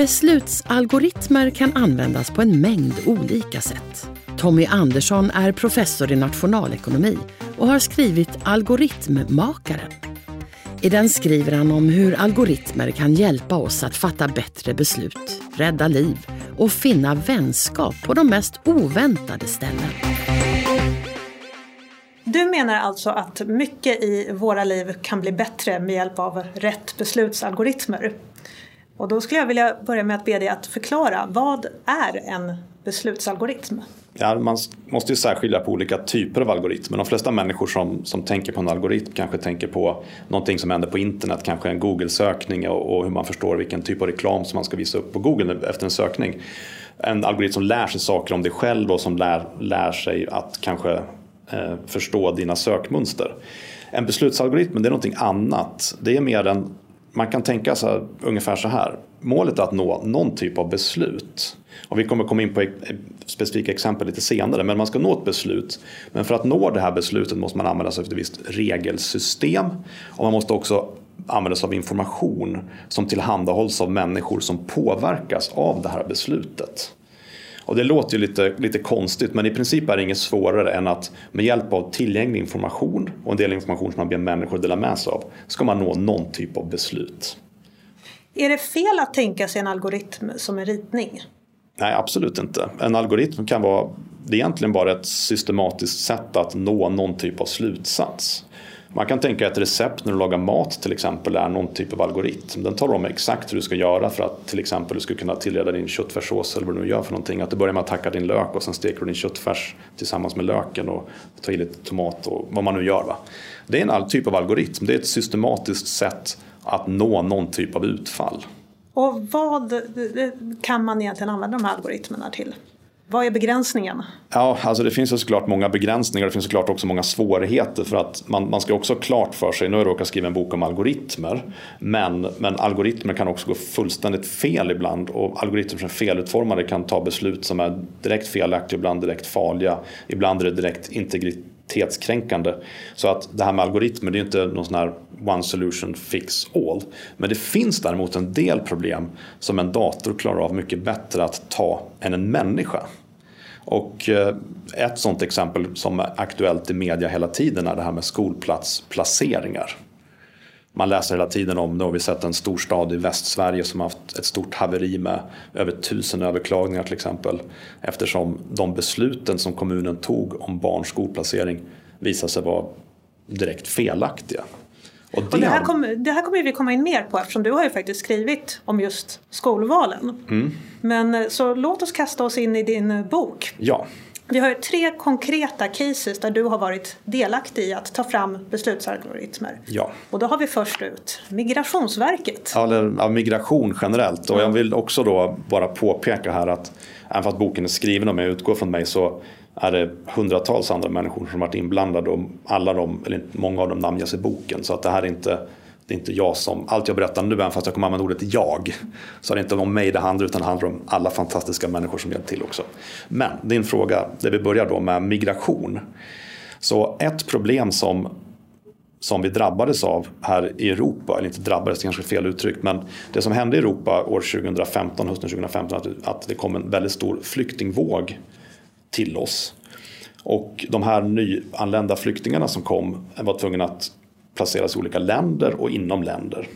Beslutsalgoritmer kan användas på en mängd olika sätt. Tommy Andersson är professor i nationalekonomi och har skrivit Algoritmmakaren. I den skriver han om hur algoritmer kan hjälpa oss att fatta bättre beslut, rädda liv och finna vänskap på de mest oväntade ställen. Du menar alltså att mycket i våra liv kan bli bättre med hjälp av rätt beslutsalgoritmer? Och då skulle jag vilja börja med att be dig att förklara, vad är en beslutsalgoritm? Ja, man måste ju särskilja på olika typer av algoritmer. De flesta människor som, som tänker på en algoritm kanske tänker på någonting som händer på internet, kanske en Google-sökning och, och hur man förstår vilken typ av reklam som man ska visa upp på Google efter en sökning. En algoritm som lär sig saker om dig själv och som lär, lär sig att kanske eh, förstå dina sökmönster. En beslutsalgoritm det är någonting annat. Det är mer en man kan tänka sig ungefär så här. Målet är att nå någon typ av beslut. Och vi kommer komma in på specifika exempel lite senare. Men man ska nå ett beslut. Men för att nå det här beslutet måste man använda sig av ett visst regelsystem. Och man måste också använda sig av information som tillhandahålls av människor som påverkas av det här beslutet. Och det låter ju lite, lite konstigt men i princip är det inget svårare än att med hjälp av tillgänglig information och en del information som man ber människor dela med sig av ska man nå någon typ av beslut. Är det fel att tänka sig en algoritm som en ritning? Nej, absolut inte. En algoritm kan vara det är egentligen bara ett systematiskt sätt att nå någon typ av slutsats. Man kan tänka att ett recept när du lagar mat till exempel är någon typ av algoritm. Den talar om exakt hur du ska göra för att till exempel du ska kunna tillreda din köttfärssås eller vad du nu gör för någonting. Att du börjar med att hacka din lök och sen steker du din köttfärs tillsammans med löken och tar i lite tomat och vad man nu gör. Va? Det är en typ av algoritm. Det är ett systematiskt sätt att nå någon typ av utfall. Och vad eh, kan man egentligen använda de här algoritmerna till? Vad är begränsningen? Ja, alltså det finns ju såklart många begränsningar. Det finns såklart också många svårigheter för att man, man ska också ha klart för sig. Nu har jag råkat skriva en bok om algoritmer. Men, men algoritmer kan också gå fullständigt fel ibland och algoritmer som är felutformade kan ta beslut som är direkt felaktiga, ibland direkt farliga. Ibland är det direkt integritetskränkande. Så att det här med algoritmer det är inte någon sån här one solution fix all. Men det finns däremot en del problem som en dator klarar av mycket bättre att ta än en människa. Och eh, ett sådant exempel som är aktuellt i media hela tiden är det här med skolplatsplaceringar. Man läser hela tiden om, nu har vi sett en stor stad i Västsverige som har haft ett stort haveri med över tusen överklagningar till exempel. Eftersom de besluten som kommunen tog om barns skolplacering visade sig vara direkt felaktiga. Och det, och det, här kommer, det här kommer vi komma in mer på eftersom du har ju faktiskt skrivit om just skolvalen. Mm. Men eh, så låt oss kasta oss in i din eh, bok. Ja. Vi har tre konkreta cases där du har varit delaktig i att ta fram beslutsalgoritmer. Ja. Och då har vi först ut Migrationsverket. Eller ja, migration generellt. Och jag vill också då bara påpeka här att även fast boken är skriven om jag utgår från mig så är det hundratals andra människor som varit inblandade och alla de, eller många av dem namnges i boken. Så att det här är inte, det är inte jag som, allt jag berättar nu, även fast jag kommer använda ordet jag, så är det inte om mig det handlar utan det handlar om alla fantastiska människor som hjälpt till också. Men din fråga, där vi börjar då med migration. Så ett problem som som vi drabbades av här i Europa, eller inte drabbades, det är kanske fel uttryck, men det som hände i Europa år 2015, hösten 2015, att, att det kom en väldigt stor flyktingvåg till oss. Och de här nyanlända flyktingarna som kom var tvungna att placeras i olika länder och inom länder.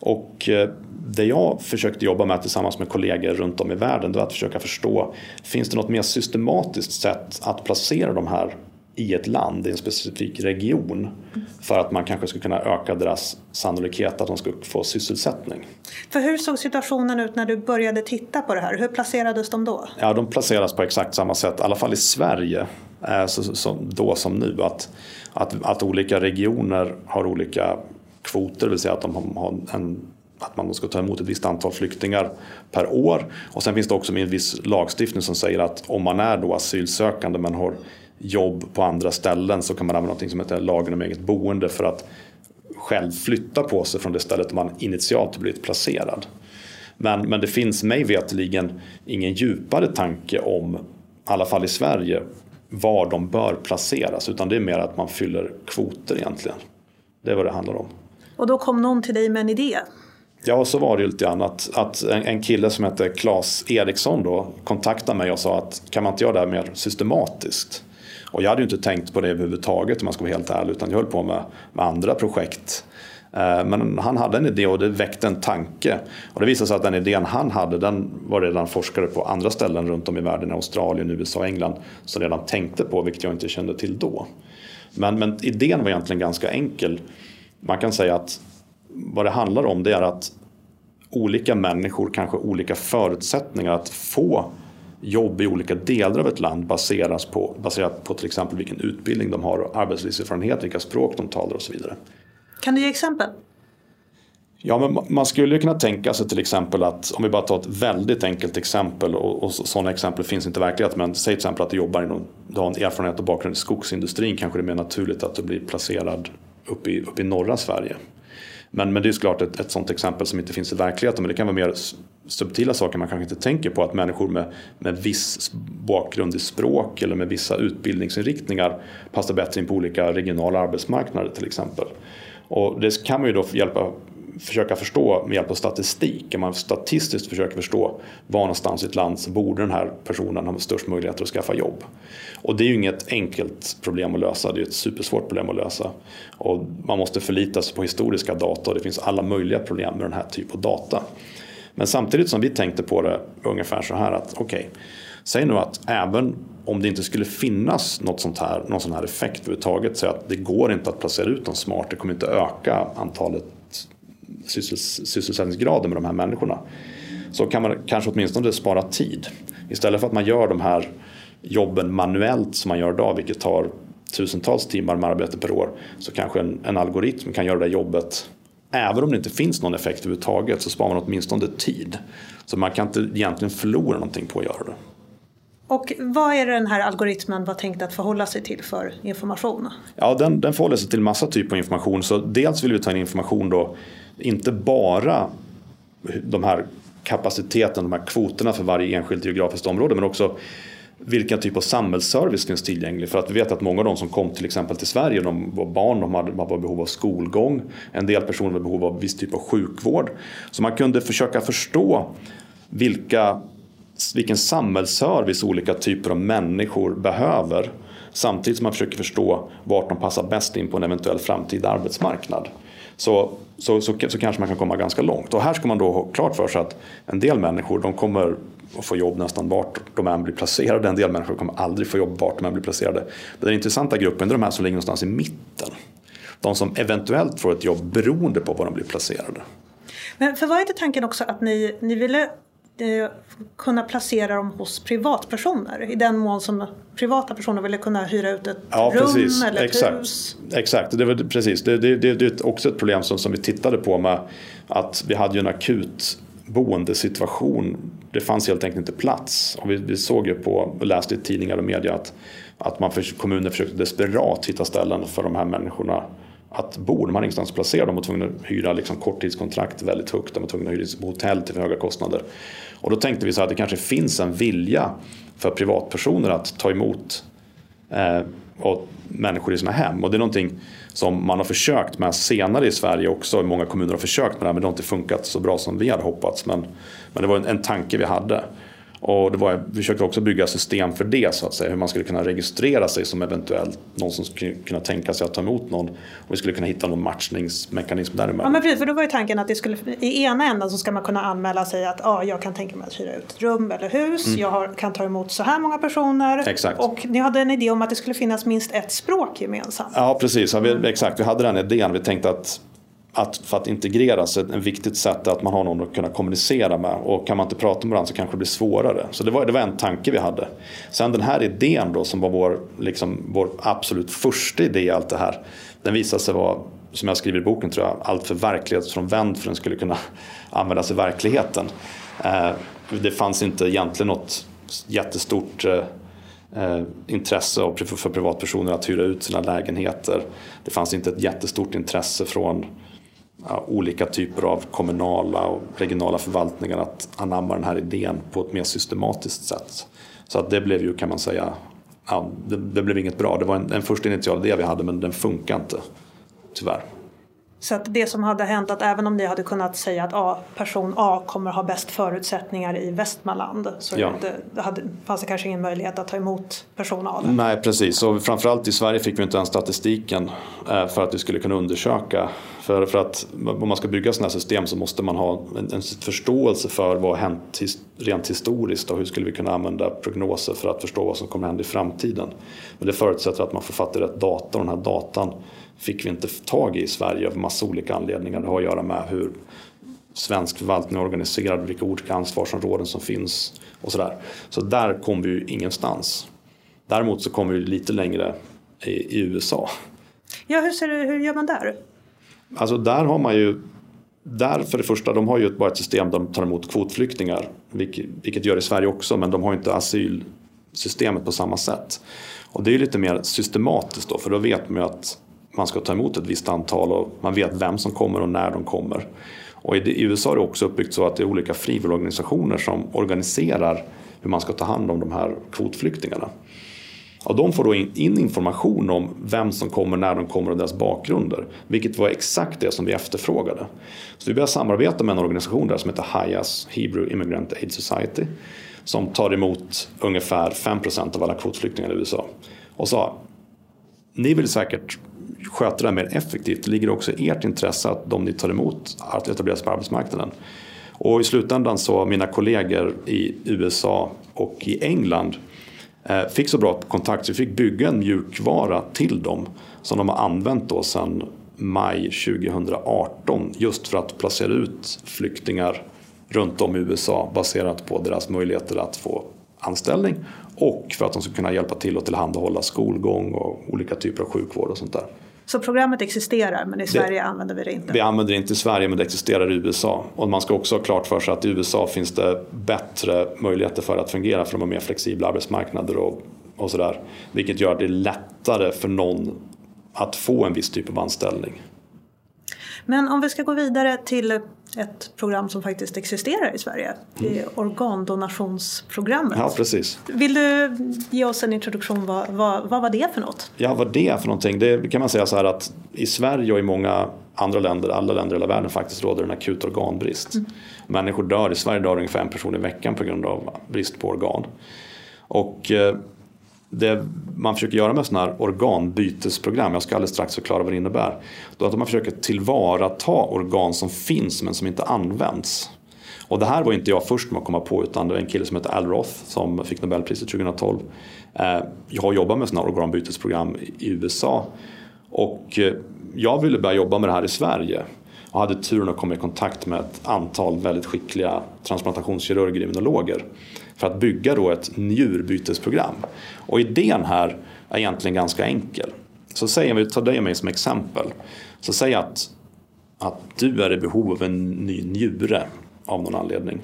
Och eh, det jag försökte jobba med tillsammans med kollegor runt om i världen det var att försöka förstå Finns det något mer systematiskt sätt att placera de här i ett land, i en specifik region för att man kanske skulle kunna öka deras sannolikhet att de ska få sysselsättning. För hur såg situationen ut när du började titta på det här? Hur placerades de då? Ja, de placeras på exakt samma sätt, i alla fall i Sverige, eh, så, så, då som nu. Att, att, att olika regioner har olika kvoter, det vill säga att de har en att man ska ta emot ett visst antal flyktingar per år. Och sen finns det också en viss lagstiftning som säger att om man är då asylsökande men har jobb på andra ställen så kan man använda något som heter lagen om eget boende för att själv flytta på sig från det stället man initialt blivit placerad. Men, men det finns mig veteligen ingen djupare tanke om, i alla fall i Sverige, var de bör placeras. Utan det är mer att man fyller kvoter egentligen. Det är vad det handlar om. Och då kom någon till dig med en idé? Ja, så var det ju lite grann. Att, att en, en kille som heter Claes Eriksson då kontaktade mig och sa att kan man inte göra det här mer systematiskt? Och jag hade ju inte tänkt på det överhuvudtaget om man ska vara helt ärlig. Utan jag höll på med, med andra projekt. Eh, men han hade en idé och det väckte en tanke. Och det visade sig att den idén han hade den var redan forskare på andra ställen runt om i världen, Australien, USA och England som redan tänkte på, vilket jag inte kände till då. Men, men idén var egentligen ganska enkel. Man kan säga att vad det handlar om det är att olika människor kanske olika förutsättningar att få jobb i olika delar av ett land baseras på, baserat på till exempel vilken utbildning de har, arbetslivserfarenhet, vilka språk de talar och så vidare. Kan du ge exempel? Ja, men man skulle kunna tänka sig till exempel att om vi bara tar ett väldigt enkelt exempel och, och sådana exempel finns inte i verkligheten. Men säg till exempel att du jobbar inom, du har en erfarenhet och bakgrund i skogsindustrin kanske det är mer naturligt att du blir placerad uppe i, upp i norra Sverige. Men, men det är såklart ett, ett sådant exempel som inte finns i verkligheten. Men det kan vara mer subtila saker man kanske inte tänker på. Att människor med, med viss bakgrund i språk eller med vissa utbildningsinriktningar passar bättre in på olika regionala arbetsmarknader till exempel. Och det kan man ju då hjälpa, försöka förstå med hjälp av statistik. Om man statistiskt försöker förstå var någonstans i ett land så borde den här personen ha störst möjligheter att skaffa jobb. Och det är ju inget enkelt problem att lösa, det är ett supersvårt problem att lösa. Och man måste förlita sig på historiska data och det finns alla möjliga problem med den här typen av data. Men samtidigt som vi tänkte på det ungefär så här att okej, okay, säg nu att även om det inte skulle finnas något sånt här, någon sån här effekt överhuvudtaget, säg att det går inte att placera ut dem smart, det kommer inte öka antalet sysselsättningsgrader med de här människorna. Så kan man kanske åtminstone spara tid. Istället för att man gör de här jobben manuellt som man gör idag, vilket tar tusentals timmar med arbete per år, så kanske en, en algoritm kan göra det jobbet Även om det inte finns någon effekt överhuvudtaget så sparar man åtminstone tid. Så man kan inte egentligen förlora någonting på att göra det. Och vad är den här algoritmen var tänkt att förhålla sig till för information? Ja, den, den förhåller sig till massa typer av information. Så dels vill vi ta in information då, inte bara de här kapaciteten, de här kvoterna för varje enskilt geografiskt område, men också vilken typ av samhällsservice finns tillgänglig? För att vi vet att många av de som kom till exempel till Sverige, de var barn, de hade, var behov av skolgång. En del personer var behov av viss typ av sjukvård. Så man kunde försöka förstå vilka vilken samhällsservice olika typer av människor behöver samtidigt som man försöker förstå vart de passar bäst in på en eventuell framtida arbetsmarknad. Så, så, så, så, kanske man kan komma ganska långt. Och här ska man då ha klart för sig att en del människor de kommer att få jobb nästan vart de än blir placerade. En del människor kommer aldrig få jobb vart de än blir placerade. Den intressanta gruppen är de här som ligger någonstans i mitten. De som eventuellt får ett jobb beroende på var de blir placerade. Men för var inte tanken också att ni, ni ville eh, kunna placera dem hos privatpersoner i den mån som privata personer ville kunna hyra ut ett ja, rum precis. eller ett Exakt. hus. Exakt, det var, precis. Det, det, det, det är också ett problem som, som vi tittade på med att vi hade ju en akut boendesituation. Det fanns helt enkelt inte plats. Och vi, vi såg ju på och läste i tidningar och media att, att man för, kommuner försökte desperat hitta ställen för de här människorna att bo. De hade ingenstans att placera. dem var tvungna att hyra liksom korttidskontrakt väldigt högt. De var tvungna att hyra på hotell till höga kostnader. Och då tänkte vi så att det kanske finns en vilja för privatpersoner att ta emot eh, och människor i sina hem. Och det är någonting som man har försökt med senare i Sverige också. Många kommuner har försökt med det men det har inte funkat så bra som vi hade hoppats. Men, men det var en, en tanke vi hade. Och det var, vi försökte också bygga system för det så att säga. Hur man skulle kunna registrera sig som eventuellt någon som skulle kunna tänka sig att ta emot någon. Och vi skulle kunna hitta någon matchningsmekanism däremellan. Ja men precis, för då var ju tanken att det skulle, i ena änden så ska man kunna anmäla sig att ah, jag kan tänka mig att hyra ut ett rum eller hus. Mm. Jag har, kan ta emot så här många personer. Exakt. Och ni hade en idé om att det skulle finnas minst ett språk gemensamt. Ja precis, ja, vi, exakt. Vi hade den idén. Vi tänkte att att för att integreras, ett, viktigt sätt är att man har någon att kunna kommunicera med. Och kan man inte prata med varandra så kanske det blir svårare. Så det var, det var en tanke vi hade. Sen den här idén då som var vår, liksom, vår absolut första idé i allt det här. Den visade sig vara som jag skriver i boken tror jag, alltför verklighetsfrånvänd för att den skulle kunna användas i verkligheten. Eh, det fanns inte egentligen något jättestort eh, eh, intresse för privatpersoner att hyra ut sina lägenheter. Det fanns inte ett jättestort intresse från ja, olika typer av kommunala och regionala förvaltningar att anamma den här idén på ett mer systematiskt sätt. Så att det blev ju kan man säga, ja, det, det blev inget bra. Det var en, en första initial idé vi hade men den funkar inte tyvärr. Så att det som hade hänt att även om ni hade kunnat säga att A, person A kommer ha bäst förutsättningar i Västmanland så ja. det, hade, fanns det kanske ingen möjlighet att ta emot person A? Nej precis och framförallt i Sverige fick vi inte ens statistiken eh, för att vi skulle kunna undersöka. För, för att om man ska bygga sådana här system så måste man ha en, en förståelse för vad har hänt rent historiskt och hur skulle vi kunna använda prognoser för att förstå vad som kommer hända i framtiden. Men det förutsätter att man får fatta rätt data och den här datan fick vi inte tag i i Sverige av massa olika anledningar. Det har att göra med hur svensk förvaltning är organiserad, vilka olika ansvarsområden som finns och sådär. Så där kom vi ju ingenstans. Däremot så kommer vi lite längre i, i USA. Ja, hur, ser du, hur gör man där? Alltså där har man ju där för det första, de har ju bara ett system där de tar emot kvotflyktingar. Vilket, vilket gör i Sverige också, men de har inte asylsystemet på samma sätt. Och det är lite mer systematiskt då, för då vet man ju att man ska ta emot ett visst antal och man vet vem som kommer och när de kommer. Och i USA är det också uppbyggt så att det är olika frivilligorganisationer som organiserar hur man ska ta hand om de här kvotflyktingarna. Och de får då in, information om vem som kommer, när de kommer och deras bakgrunder. Vilket var exakt det som vi efterfrågade. Så vi började samarbeta med en organisation där som heter HIAS, Hebrew Immigrant Aid Society. Som tar emot ungefär 5% av alla kvotflyktingar i USA. Och sa, ni vill säkert sköta det här mer effektivt. Det ligger också i ert intresse att de ni tar emot att etableras på arbetsmarknaden. Och i slutändan så mina kollegor i USA och i England eh, fick så bra kontakt så vi fick bygga en mjukvara till dem som de har använt då sedan maj 2018 just för att placera ut flyktingar runt om i USA baserat på deras möjligheter att få anställning och för att de ska kunna hjälpa till att tillhandahålla skolgång och olika typer av sjukvård och sånt där. Så programmet existerar men i Sverige det, använder vi det inte? Vi använder det inte i Sverige men det existerar i USA. Och man ska också ha klart för sig att i USA finns det bättre möjligheter för att fungera för de har mer flexibla arbetsmarknader och, och sådär. Vilket gör det lättare för någon att få en viss typ av anställning. Men om vi ska gå vidare till ett program som faktiskt existerar i Sverige. Det är organdonationsprogrammet. Ja, precis. Vill du ge oss en introduktion? Vad, vad, vad var det för något? Ja, vad det är för någonting? Det kan man säga så här att i Sverige och i många andra länder, alla länder i hela världen faktiskt råder en akut organbrist. Mm. Människor dör, i Sverige dör ungefär en person i veckan på grund av brist på organ. Och eh, det man försöker göra med sådana här organbytesprogram, jag ska alldeles strax förklara vad det innebär, då att man försöker tillvarata organ som finns men som inte används. Och det här var inte jag först med att komma på utan det var en kille som heter Al Roth som fick Nobelpriset 2012. Eh, jag har jobbat med sådana här organbytesprogram i USA och eh, jag ville börja jobba med det här i Sverige och hade turen att komma i kontakt med ett antal väldigt skickliga transplantationskirurger och immunologer för att bygga då ett njurbytesprogram. Och idén här är egentligen ganska enkel. Så säger vi, ta dig och mig som exempel. Så säg att, att du är i behov av en ny njure av någon anledning.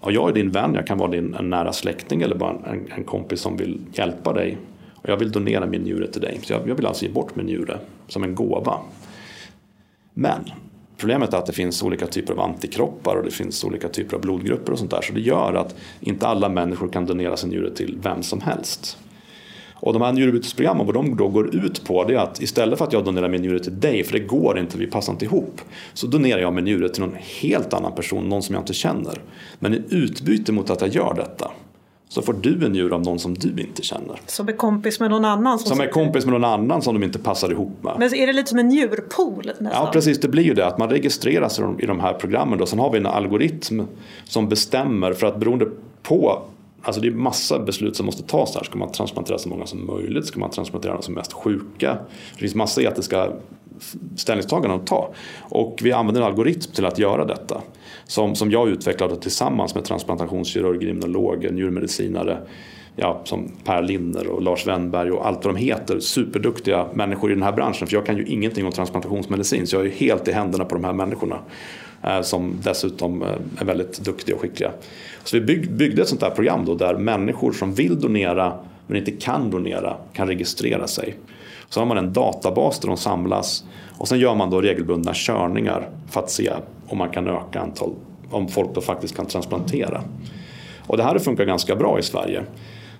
Och jag är din vän, jag kan vara din, en nära släkting eller bara en, en kompis som vill hjälpa dig. Och jag vill donera min njure till dig. Så jag, jag vill alltså ge bort min njure som en gåva. Men Problemet är att det finns olika typer av antikroppar och det finns olika typer av blodgrupper och sånt där. Så det gör att inte alla människor kan donera sin njure till vem som helst. Och de här njurebytesprogrammen, vad de då går ut på det är att istället för att jag donerar min njure till dig, för det går inte, vi passar inte ihop. Så donerar jag min njure till någon helt annan person, någon som jag inte känner. Men i utbyte mot att jag gör detta så får du en njure av någon som du inte känner. Som är kompis med någon annan? Som, som är kompis med någon annan som de inte passar ihop med. Men är det lite som en njurpool? Nästan? Ja precis, det blir ju det. Att man registreras i de här programmen. Då. Sen har vi en algoritm som bestämmer för att beroende på Alltså det är massa beslut som måste tas här. Ska man transplantera så många som möjligt? Ska man transplantera de som är mest sjuka? Det finns massa etiska ställningstagande att ta. Och vi använder en algoritm till att göra detta. Som, som jag utvecklade tillsammans med transplantationskirurger, immunologer, njurmedicinare ja, som Per Linner och Lars Wennberg och allt vad de heter, superduktiga människor i den här branschen. För jag kan ju ingenting om transplantationsmedicin så jag är helt i händerna på de här människorna. Eh, som dessutom eh, är väldigt duktiga och skickliga. Så vi byggde ett sånt här program då där människor som vill donera men inte kan donera kan registrera sig. Så har man en databas där de samlas och sen gör man då regelbundna körningar för att se om man kan öka antal, om folk då faktiskt kan transplantera. Och det här funkar ganska bra i Sverige.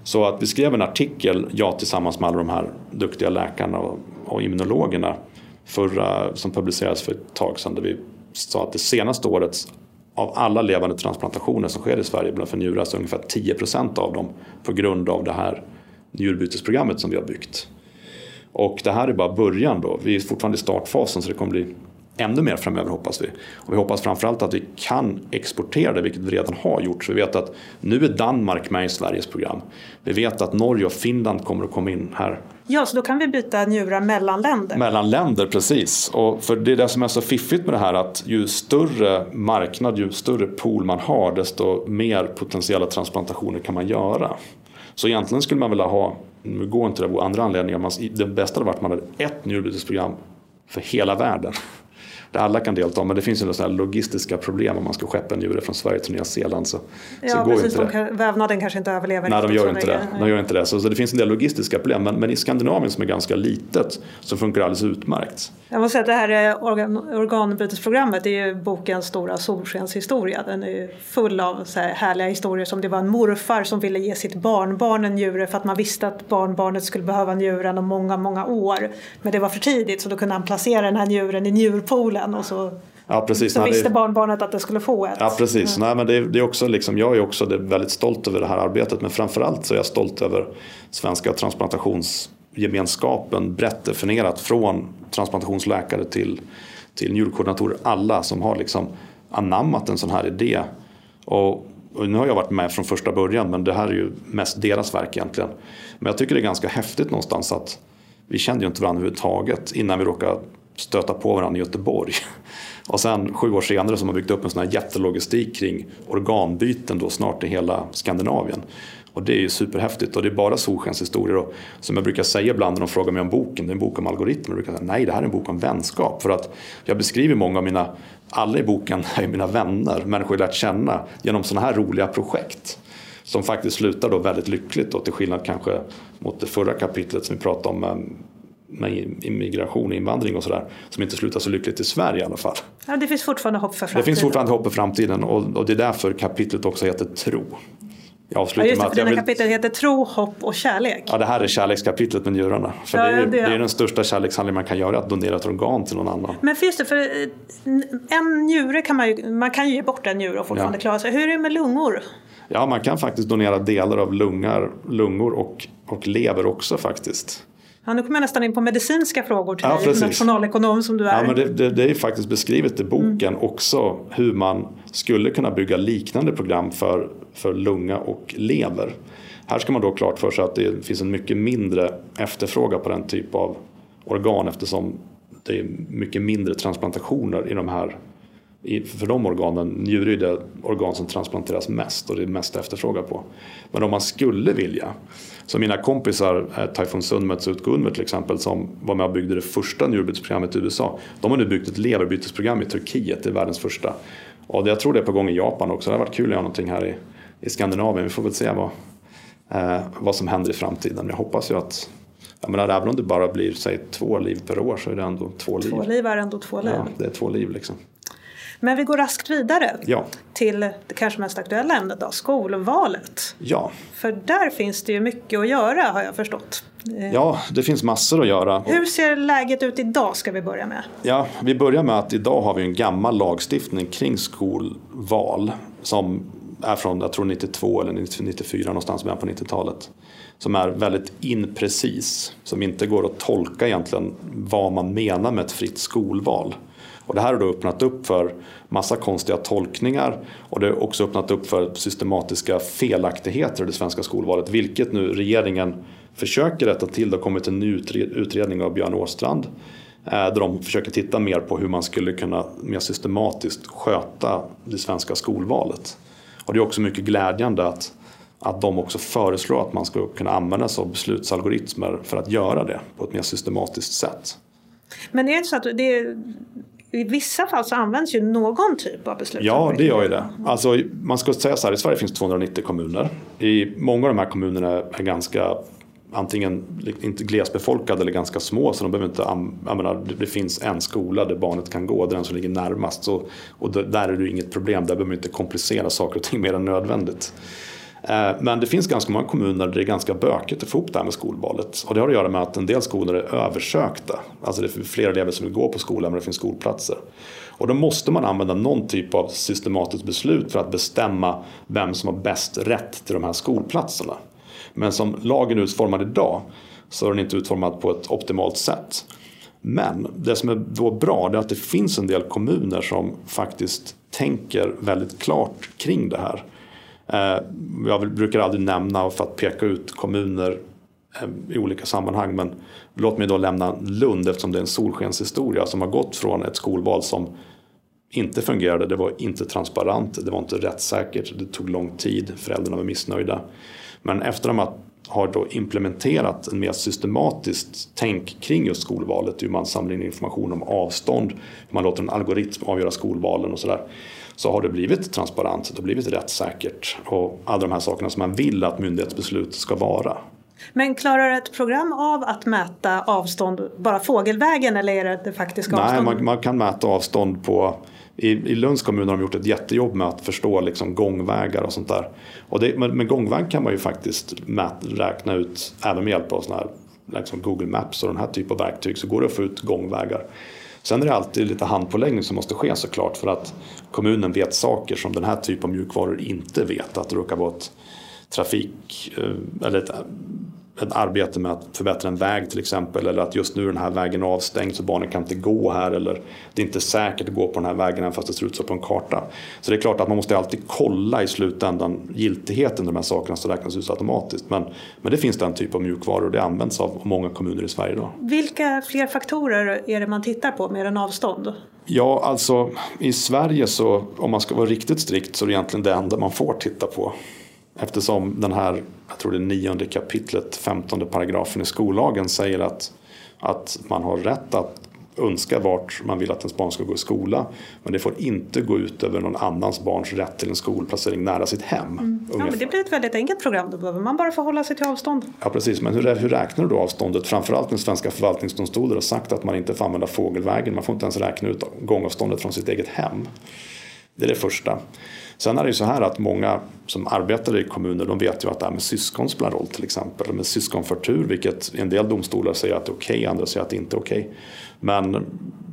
Så att vi skrev en artikel, jag tillsammans med alla de här duktiga läkarna och, och immunologerna förra, som publicerades för ett tag sedan där vi sa att det senaste årets av alla levande transplantationer som sker i Sverige bland för njurar så ungefär 10 procent av dem på grund av det här njurbytesprogrammet som vi har byggt. Och det här är bara början då. Vi är fortfarande i startfasen så det kommer bli ännu mer framöver hoppas vi. Och vi hoppas framförallt att vi kan exportera det, vilket vi redan har gjort. Så vi vet att nu är Danmark med i Sveriges program. Vi vet att Norge och Finland kommer att komma in här. Ja, så då kan vi byta njurar mellan länder? Mellan länder, precis. Och för det är det som är så fiffigt med det här att ju större marknad, ju större pool man har, desto mer potentiella transplantationer kan man göra. Så egentligen skulle man vilja ha, nu går inte det av andra anledningar, det bästa hade varit att man hade ett njurbytesprogram för hela världen där alla kan delta. Men det finns ju några logistiska problem om man ska skeppa en njure från Sverige till Nya Zeeland. Så, ja, så går precis. Inte kan, vävnaden kanske inte överlever. Nej, de gör inte det. De gör inte det. Så, så, det finns en del logistiska problem. Men, men, i Skandinavien som är ganska litet så funkar det alldeles utmärkt. Jag måste säga att det här organ, organbytesprogrammet är ju bokens stora solskenshistoria. Den är ju full av så här härliga historier som det var en morfar som ville ge sitt barnbarn en njure för att man visste att barnbarnet skulle behöva njuren om många, många år. Men det var för tidigt så då kunde han placera den här njuren i njurpoolen den och så, ja, precis. så Nej, visste det, barnbarnet att det skulle få ett. Ja precis, ja. Nej, men det, det, är också liksom, jag är också väldigt stolt över det här arbetet men framförallt så är jag stolt över svenska transplantationsgemenskapen brett definierat från transplantationsläkare till, till njurkoordinatorer. Alla som har liksom anammat en sån här idé. Och, och nu har jag varit med från första början men det här är ju mest deras verk egentligen. Men jag tycker det är ganska häftigt någonstans att vi kände ju inte varandra överhuvudtaget innan vi råkade stöta på varandra i Göteborg. Och sen sju år senare så har man byggt upp en sån här jättelogistik kring organbyten då snart i hela Skandinavien. Och det är ju superhäftigt och det är bara solskenshistorier. Och som jag brukar säga ibland när de frågar mig om boken, det är en bok om algoritmer. Jag brukar säga nej, det här är en bok om vänskap. För att jag beskriver många av mina, alla i boken är mina vänner, människor jag lärt känna genom sådana här roliga projekt. Som faktiskt slutar då väldigt lyckligt då, till skillnad kanske mot det förra kapitlet som vi pratade om ehm, med immigration och invandring och sådär som inte slutar så lyckligt i Sverige i alla fall. Ja, det finns fortfarande hopp för framtiden. Det finns fortfarande hopp för framtiden och, och det är därför kapitlet också heter Tro. Jag avslutar ja, just det, med att jag vill... kapitlet heter Tro, hopp och kärlek. Ja, det här är kärlekskapitlet med njurarna. För ja, det, är, det... det är den största kärlekshandling man kan göra, att donera ett organ till någon annan. Men just det, för eh, en njure kan man ju, man kan ju ge bort en njure och fortfarande ja. klara sig. Hur är det med lungor? Ja, man kan faktiskt donera delar av lungar, lungor och, och lever också faktiskt. Ja, nu kommer jag nästan in på medicinska frågor till ja, dig, nationalekonom som du är. Ja, men det, det, det är faktiskt beskrivet i boken mm. också hur man skulle kunna bygga liknande program för, för lunga och lever. Här ska man då klart för sig att det finns en mycket mindre efterfrågan på den typ av organ eftersom det är mycket mindre transplantationer i de här för de organen, njure är det organ som transplanteras mest och det är mest efterfrågan på. Men om man skulle vilja, som mina kompisar eh, Taifun Sunmet och Utgunmer till exempel som var med och byggde det första njurbytesprogrammet i USA. De har nu byggt ett leverbytesprogram i Turkiet, det är världens första. Och jag tror det är på gång i Japan också, det har varit kul att göra någonting här i, i Skandinavien. Vi får väl se vad, eh, vad som händer i framtiden. Jag hoppas ju att jag menar, även om det bara blir säg, två liv per år så är det ändå två liv. Två liv är ändå två liv. Ja, det är två liv liksom. Men vi går raskt vidare ja. till det kanske mest aktuella ämnet då, skolvalet. Ja. För där finns det ju mycket att göra har jag förstått. Ja, det finns massor att göra. Hur ser läget ut idag ska vi börja med? Ja, vi börjar med att idag har vi en gammal lagstiftning kring skolval som är från, jag tror 92 eller 94 någonstans början på 90-talet. Som är väldigt imprecis, som inte går att tolka egentligen vad man menar med ett fritt skolval. Och det här har då öppnat upp för massa konstiga tolkningar och det har också öppnat upp för systematiska felaktigheter i det svenska skolvalet vilket nu regeringen försöker rätta till. Det har kommit en ny utredning av Björn Åstrand eh, där de försöker titta mer på hur man skulle kunna mer systematiskt sköta det svenska skolvalet. Och det är också mycket glädjande att att de också föreslår att man ska kunna använda sig av beslutsalgoritmer för att göra det på ett mer systematiskt sätt. Men är det så att det i vissa fall så används ju någon typ av beslut. Ja, det gör ju det. Alltså, man ska säga så här, i Sverige finns 290 kommuner. I många av de här kommunerna är ganska antingen inte glesbefolkade eller ganska små så de behöver inte använda, det finns en skola där barnet kan gå, det är den som ligger närmast. Så, och där är det inget problem, där behöver man inte komplicera saker och ting mer än nödvändigt. Eh, men det finns ganska många kommuner där det är ganska bökigt att få ihop det här med skolvalet. Och det har att göra med att en del skolor är översökta. Alltså det är fler elever som vill gå på skolan men det finns skolplatser. Och då måste man använda någon typ av systematiskt beslut för att bestämma vem som har bäst rätt till de här skolplatserna. Men som lagen är utformad idag så är den inte utformad på ett optimalt sätt. Men det som är då bra är att det finns en del kommuner som faktiskt tänker väldigt klart kring det här. Eh, jag brukar aldrig nämna för att peka ut kommuner eh, i olika sammanhang men låt mig då lämna Lund eftersom det är en solskenshistoria som har gått från ett skolval som inte fungerade, det var inte transparent, det var inte rättssäkert, det tog lång tid, föräldrarna var missnöjda. Men efter att man har då implementerat en mer systematiskt tänk kring just skolvalet, hur man samlar in information om avstånd, hur man låter en algoritm avgöra skolvalen och sådär så har det blivit transparent, det har blivit rättssäkert och alla de här sakerna som man vill att myndighetsbeslut ska vara. Men klarar ett program av att mäta avstånd bara fågelvägen eller är det det faktiska avståndet? Nej, man, man, kan mäta avstånd på i, I Lunds kommun har de gjort ett jättejobb med att förstå liksom gångvägar och sånt där. Och det, med, med gångväg kan man ju faktiskt mät, räkna ut, även med hjälp av såna här, liksom Google Maps och den här typen av verktyg, så går det att få ut gångvägar. Sen är det alltid lite handpåläggning som måste ske såklart för att kommunen vet saker som den här typen av mjukvaror inte vet. Att det råkar vara ett trafik eh, eller ett ett arbete med att förbättra en väg till exempel eller att just nu är den här vägen avstängd så barnen kan inte gå här eller det är inte säkert att gå på den här vägen även fast det ser ut så på en karta. Så det är klart att man måste alltid kolla i slutändan giltigheten av de här sakerna som räknas ut automatiskt. Men, men det finns den typ av mjukvaror och det används av många kommuner i Sverige idag. Vilka fler faktorer är det man tittar på mer än avstånd? Ja, alltså i Sverige så om man ska vara riktigt strikt så är det egentligen det enda man får titta på. Eftersom den här, jag tror det är nionde kapitlet, femtonde paragrafen i skollagen säger att, att man har rätt att önska vart man vill att ens barn ska gå i skola. Men det får inte gå ut över någon annans barns rätt till en skolplacering nära sitt hem. Mm. Ja, men det blir ett väldigt enkelt program, då behöver man bara förhålla sig till avstånd. Ja precis, men hur, hur räknar du då avståndet? Framförallt när svenska förvaltningsdomstolar har sagt att man inte får använda fågelvägen. Man får inte ens räkna ut gångavståndet från sitt eget hem. Det är det första. Sen är det ju så här att många som arbetar i kommuner de vet ju att det här med syskon spelar roll till exempel. Med syskonförtur vilket en del domstolar säger att det är okej, okay, andra säger att det inte är okej. Okay. Men,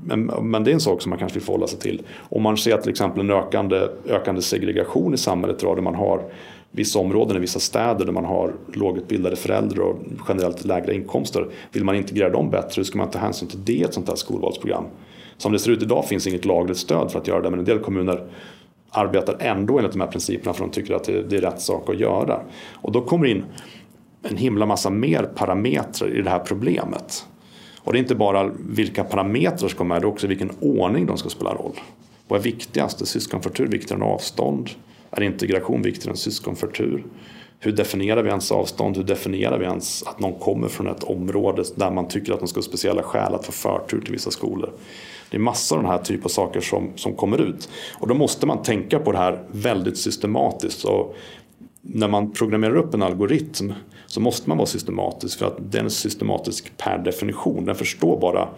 men, men, det är en sak som man kanske vill förhålla sig till. Om man ser till exempel en ökande, ökande segregation i samhället där man har vissa områden i vissa städer där man har lågutbildade föräldrar och generellt lägre inkomster. Vill man integrera dem bättre hur ska man ta hänsyn till det i ett sånt här skolvalsprogram? Som det ser ut idag finns inget lagligt stöd för att göra det men en del kommuner arbetar ändå enligt de här principerna för de tycker att det, är rätt sak att göra. Och då kommer det in en himla massa mer parametrar i det här problemet. Och det är inte bara vilka parametrar som kommer med, det är också vilken ordning de ska spela roll. Vad är viktigast? Är syskonförtur viktigare än avstånd? Är integration viktigare än syskonförtur? Hur definierar vi ens avstånd? Hur definierar vi ens att någon kommer från ett område där man tycker att de ska ha speciella skäl att få förtur till vissa skolor? Det är massor av den här typen av saker som, som kommer ut. Och då måste man tänka på det här väldigt systematiskt. Och när man programmerar upp en algoritm så måste man vara systematisk för att den är systematisk per definition. Den förstår bara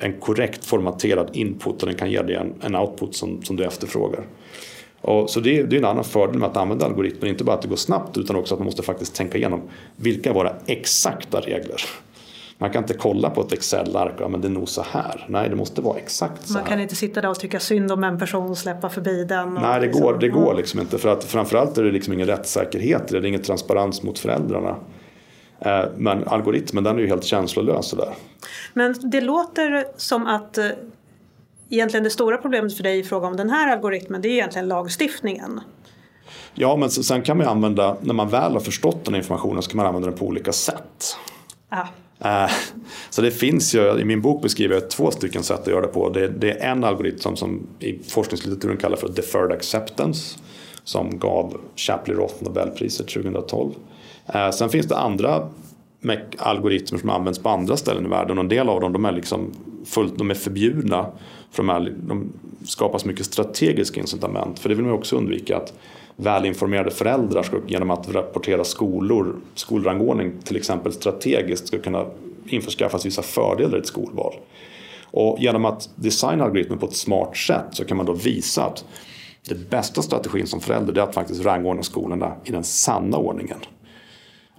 en korrekt formaterad input och den kan ge dig en, en output som, som du efterfrågar. Och så det, det är en annan fördel med att använda algoritmer, inte bara att det går snabbt utan också att man måste faktiskt tänka igenom vilka är våra exakta regler. Man kan inte kolla på ett Excel-ark och men det är nog så här. Nej, det måste vara exakt så Man kan här. inte sitta där och tycka synd om en person och släppa förbi den. Nej, det liksom. går, det går liksom inte. För att framförallt är det liksom ingen rättssäkerhet. Det är ingen transparens mot föräldrarna. Eh, men algoritmen den är ju helt känslolös. Där. Men det låter som att eh, egentligen det stora problemet för dig i fråga om den här algoritmen det är egentligen lagstiftningen. Ja, men sen kan man använda, när man väl har förstått den informationen så kan man använda den på olika sätt. Ah. Eh, så det finns ju, i min bok beskriver jag två stycken sätt att göra det på. Det, det är en algoritm som, som i forskningslitteraturen kallas för deferred acceptance. som gav Shapley-Roth Nobelpriset 2012. Eh, sen finns det andra algoritmer som används på andra ställen i världen och en del av dem de är, liksom fullt, de är förbjudna. För de, här, de skapar så mycket strategiska incitament. För det vill man också undvika att välinformerade föräldrar ska, genom att rapportera skolor, skolrangordning till exempel strategiskt ska kunna införskaffas vissa fördelar i ett skolval. Och genom att designa algoritmen på ett smart sätt så kan man då visa att den bästa strategin som förälder är att faktiskt rangordna skolorna i den sanna ordningen.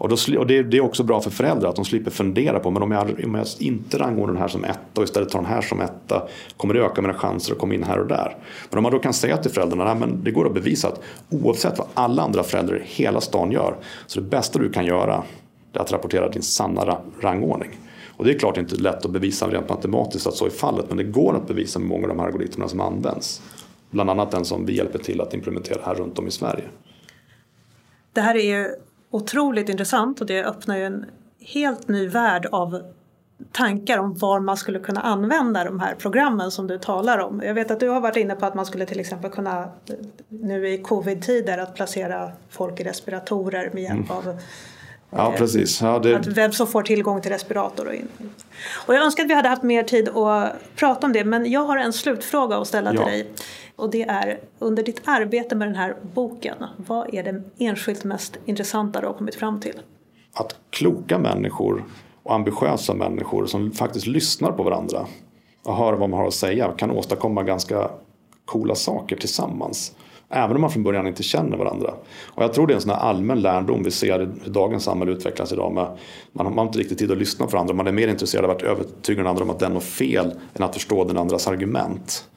Och, då, och det, det, är också bra för föräldrar att de slipper fundera på men om jag, om jag inte rangordnar den här som etta och istället tar den här som etta kommer det öka mina chanser att komma in här och där. Men om man då kan säga till föräldrarna att det går att bevisa att oavsett vad alla andra föräldrar i hela stan gör så det bästa du kan göra är att rapportera din sanna rangordning. Och det är klart inte lätt att bevisa rent matematiskt att så är fallet men det går att bevisa med många av de här algoritmerna som används. Bland annat den som vi hjälper till att implementera här runt om i Sverige. Det här är ju otroligt intressant och det öppnar ju en helt ny värld av tankar om var man skulle kunna använda de här programmen som du talar om. Jag vet att du har varit inne på att man skulle till exempel kunna nu i covid-tider att placera folk i respiratorer med hjälp mm. av Ja, precis. Ja, det... Att vem som får tillgång till respirator. Och, in. och jag önskar att vi hade haft mer tid att prata om det men jag har en slutfråga att ställa ja. till dig. Och det är under ditt arbete med den här boken, vad är det enskilt mest intressanta du har kommit fram till? Att kloka människor och ambitiösa människor som faktiskt lyssnar på varandra och hör vad man har att säga kan åstadkomma ganska coola saker tillsammans. Även om man från början inte känner varandra. Och jag tror det är en sån här allmän lärdom vi ser hur dagens samhälle utvecklas idag. Med, man, har, man har inte riktigt tid att lyssna på varandra. Man är mer intresserad av att övertyga den andra om att den har fel än att förstå den andras argument.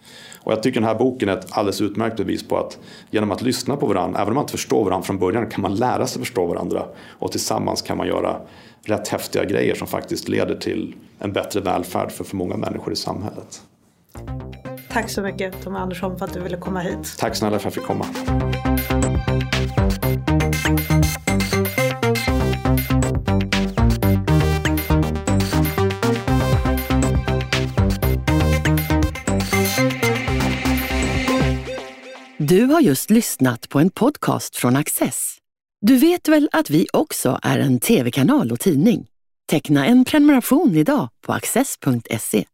Och jag tycker den här boken är ett alldeles utmärkt bevis på att genom att lyssna på varandra, även om man inte förstår varandra från början, kan man lära sig förstå varandra. Och tillsammans kan man göra rätt häftiga grejer som faktiskt leder till en bättre välfärd för, för många människor i samhället. Tack så mycket Tommy Andersson för att du ville komma hit. Tack snälla för att jag fick komma. Du har just lyssnat på en podcast från Access. Du vet väl att vi också är en tv-kanal och tidning? Teckna en prenumeration idag på access.se.